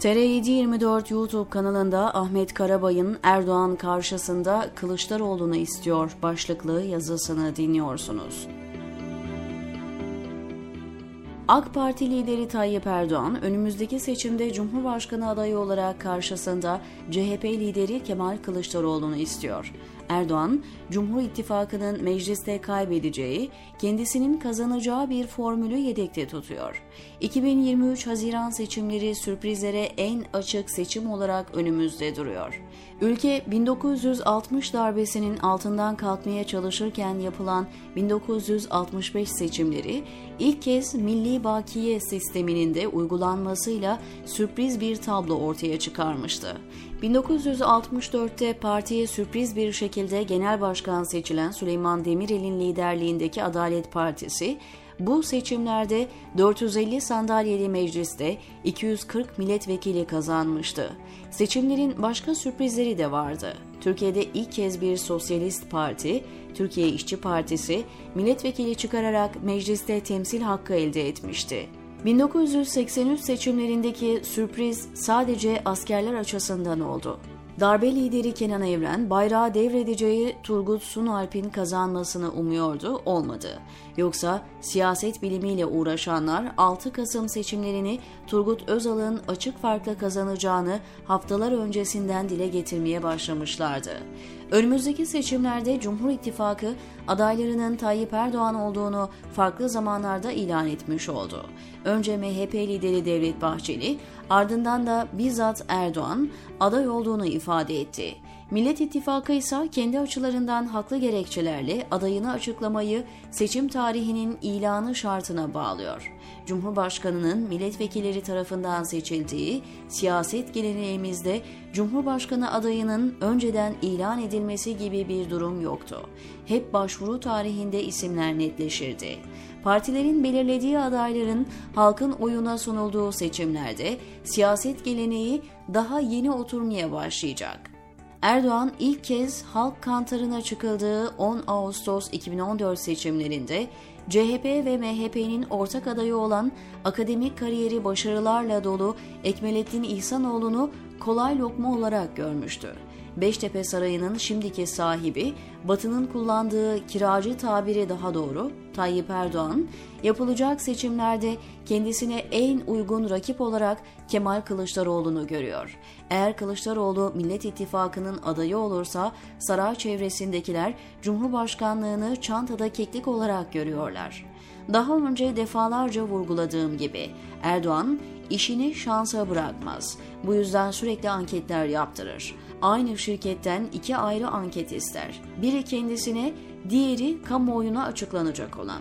TR724 YouTube kanalında Ahmet Karabay'ın Erdoğan karşısında Kılıçdaroğlu'nu istiyor başlıklı yazısını dinliyorsunuz. AK Parti lideri Tayyip Erdoğan önümüzdeki seçimde Cumhurbaşkanı adayı olarak karşısında CHP lideri Kemal Kılıçdaroğlu'nu istiyor. Erdoğan, Cumhur İttifakı'nın mecliste kaybedeceği, kendisinin kazanacağı bir formülü yedekte tutuyor. 2023 Haziran seçimleri sürprizlere en açık seçim olarak önümüzde duruyor. Ülke 1960 darbesinin altından kalkmaya çalışırken yapılan 1965 seçimleri ilk kez Milli Bakiye sisteminin de uygulanmasıyla sürpriz bir tablo ortaya çıkarmıştı. 1964'te partiye sürpriz bir şekilde genel başkan seçilen Süleyman Demirel'in liderliğindeki Adalet Partisi, bu seçimlerde 450 sandalyeli mecliste 240 milletvekili kazanmıştı. Seçimlerin başka sürprizleri de vardı. Türkiye'de ilk kez bir sosyalist parti, Türkiye İşçi Partisi, milletvekili çıkararak mecliste temsil hakkı elde etmişti. 1983 seçimlerindeki sürpriz sadece askerler açısından oldu. Darbe lideri Kenan Evren bayrağı devredeceği Turgut Sunalp'in kazanmasını umuyordu, olmadı. Yoksa siyaset bilimiyle uğraşanlar 6 Kasım seçimlerini Turgut Özal'ın açık farkla kazanacağını haftalar öncesinden dile getirmeye başlamışlardı. Önümüzdeki seçimlerde Cumhur İttifakı adaylarının Tayyip Erdoğan olduğunu farklı zamanlarda ilan etmiş oldu. Önce MHP lideri Devlet Bahçeli, ardından da bizzat Erdoğan aday olduğunu ifade etti. Millet İttifakı ise kendi açılarından haklı gerekçelerle adayını açıklamayı seçim tarihinin ilanı şartına bağlıyor. Cumhurbaşkanının milletvekilleri tarafından seçildiği siyaset geleneğimizde Cumhurbaşkanı adayının önceden ilan edilmesi gibi bir durum yoktu. Hep başvuru tarihinde isimler netleşirdi. Partilerin belirlediği adayların halkın oyuna sunulduğu seçimlerde siyaset geleneği daha yeni oturmaya başlayacak. Erdoğan ilk kez halk kantarına çıkıldığı 10 Ağustos 2014 seçimlerinde CHP ve MHP'nin ortak adayı olan akademik kariyeri başarılarla dolu Ekmelettin İhsanoğlu'nu kolay lokma olarak görmüştü. Beştepe Sarayı'nın şimdiki sahibi, Batı'nın kullandığı kiracı tabiri daha doğru, Tayyip Erdoğan, yapılacak seçimlerde kendisine en uygun rakip olarak Kemal Kılıçdaroğlu'nu görüyor. Eğer Kılıçdaroğlu Millet İttifakı'nın adayı olursa saray çevresindekiler Cumhurbaşkanlığını çantada keklik olarak görüyorlar. Daha önce defalarca vurguladığım gibi Erdoğan işini şansa bırakmaz. Bu yüzden sürekli anketler yaptırır. Aynı şirketten iki ayrı anket ister. Biri kendisine, diğeri kamuoyuna açıklanacak olan.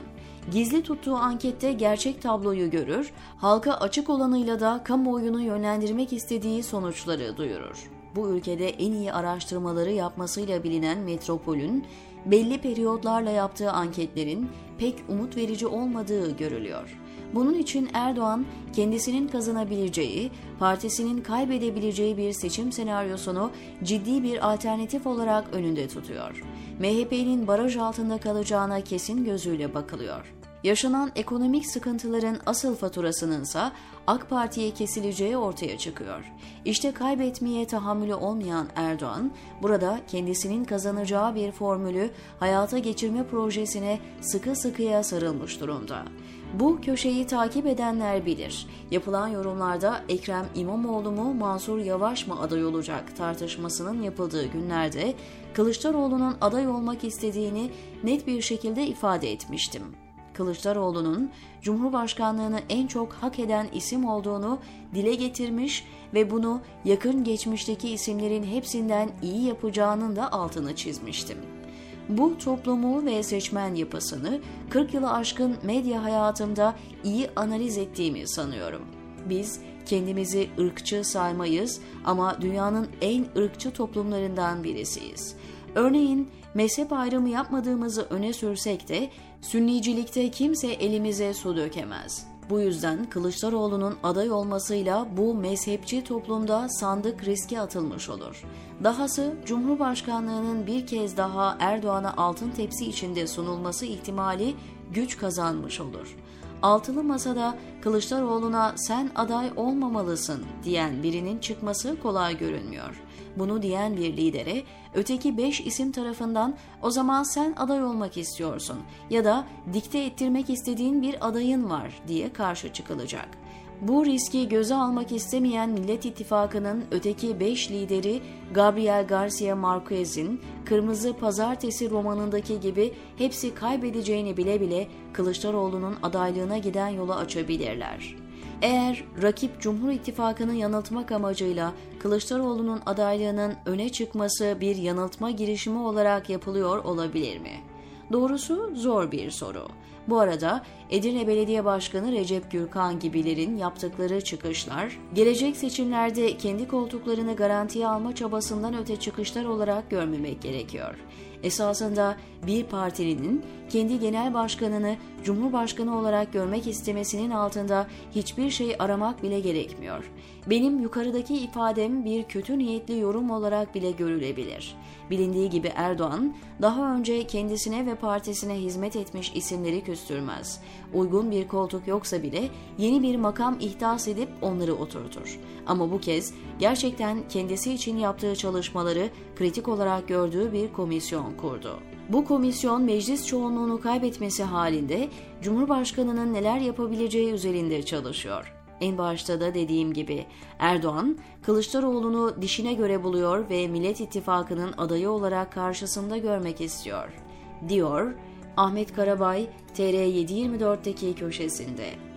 Gizli tuttuğu ankette gerçek tabloyu görür, halka açık olanıyla da kamuoyunu yönlendirmek istediği sonuçları duyurur. Bu ülkede en iyi araştırmaları yapmasıyla bilinen Metropol'ün belli periyotlarla yaptığı anketlerin pek umut verici olmadığı görülüyor. Bunun için Erdoğan kendisinin kazanabileceği, partisinin kaybedebileceği bir seçim senaryosunu ciddi bir alternatif olarak önünde tutuyor. MHP'nin baraj altında kalacağına kesin gözüyle bakılıyor. Yaşanan ekonomik sıkıntıların asıl faturasının ise AK Parti'ye kesileceği ortaya çıkıyor. İşte kaybetmeye tahammülü olmayan Erdoğan, burada kendisinin kazanacağı bir formülü hayata geçirme projesine sıkı sıkıya sarılmış durumda. Bu köşeyi takip edenler bilir. Yapılan yorumlarda Ekrem İmamoğlu mu Mansur Yavaş mı aday olacak tartışmasının yapıldığı günlerde Kılıçdaroğlu'nun aday olmak istediğini net bir şekilde ifade etmiştim. Kılıçdaroğlu'nun Cumhurbaşkanlığını en çok hak eden isim olduğunu dile getirmiş ve bunu yakın geçmişteki isimlerin hepsinden iyi yapacağının da altını çizmiştim. Bu toplumu ve seçmen yapısını 40 yılı aşkın medya hayatımda iyi analiz ettiğimi sanıyorum. Biz kendimizi ırkçı saymayız ama dünyanın en ırkçı toplumlarından birisiyiz. Örneğin mezhep ayrımı yapmadığımızı öne sürsek de sünnicilikte kimse elimize su dökemez. Bu yüzden Kılıçdaroğlu'nun aday olmasıyla bu mezhepçi toplumda sandık riske atılmış olur. Dahası Cumhurbaşkanlığının bir kez daha Erdoğan'a altın tepsi içinde sunulması ihtimali güç kazanmış olur. altılı masada Kılıçdaroğlu'na sen aday olmamalısın diyen birinin çıkması kolay görünmüyor. Bunu diyen bir lidere öteki beş isim tarafından o zaman sen aday olmak istiyorsun ya da dikte ettirmek istediğin bir adayın var diye karşı çıkılacak. Bu riski göze almak istemeyen Millet İttifakı'nın öteki 5 lideri Gabriel Garcia Marquez'in Kırmızı Pazartesi romanındaki gibi hepsi kaybedeceğini bile bile Kılıçdaroğlu'nun adaylığına giden yolu açabilirler. Eğer rakip Cumhur İttifakı'nı yanıltmak amacıyla Kılıçdaroğlu'nun adaylığının öne çıkması bir yanıltma girişimi olarak yapılıyor olabilir mi? Doğrusu zor bir soru. Bu arada Edirne Belediye Başkanı Recep Gürkan gibilerin yaptıkları çıkışlar, gelecek seçimlerde kendi koltuklarını garantiye alma çabasından öte çıkışlar olarak görmemek gerekiyor. Esasında bir partinin kendi genel başkanını cumhurbaşkanı olarak görmek istemesinin altında hiçbir şey aramak bile gerekmiyor. Benim yukarıdaki ifadem bir kötü niyetli yorum olarak bile görülebilir. Bilindiği gibi Erdoğan daha önce kendisine ve partisine hizmet etmiş isimleri küstürmez. Uygun bir koltuk yoksa bile yeni bir makam ihdas edip onları oturtur. Ama bu kez gerçekten kendisi için yaptığı çalışmaları kritik olarak gördüğü bir komisyon kurdu. Bu komisyon meclis çoğunluğunu kaybetmesi halinde Cumhurbaşkanı'nın neler yapabileceği üzerinde çalışıyor. En başta da dediğim gibi Erdoğan Kılıçdaroğlu'nu dişine göre buluyor ve Millet İttifakı'nın adayı olarak karşısında görmek istiyor, diyor Ahmet Karabay TR724'deki köşesinde.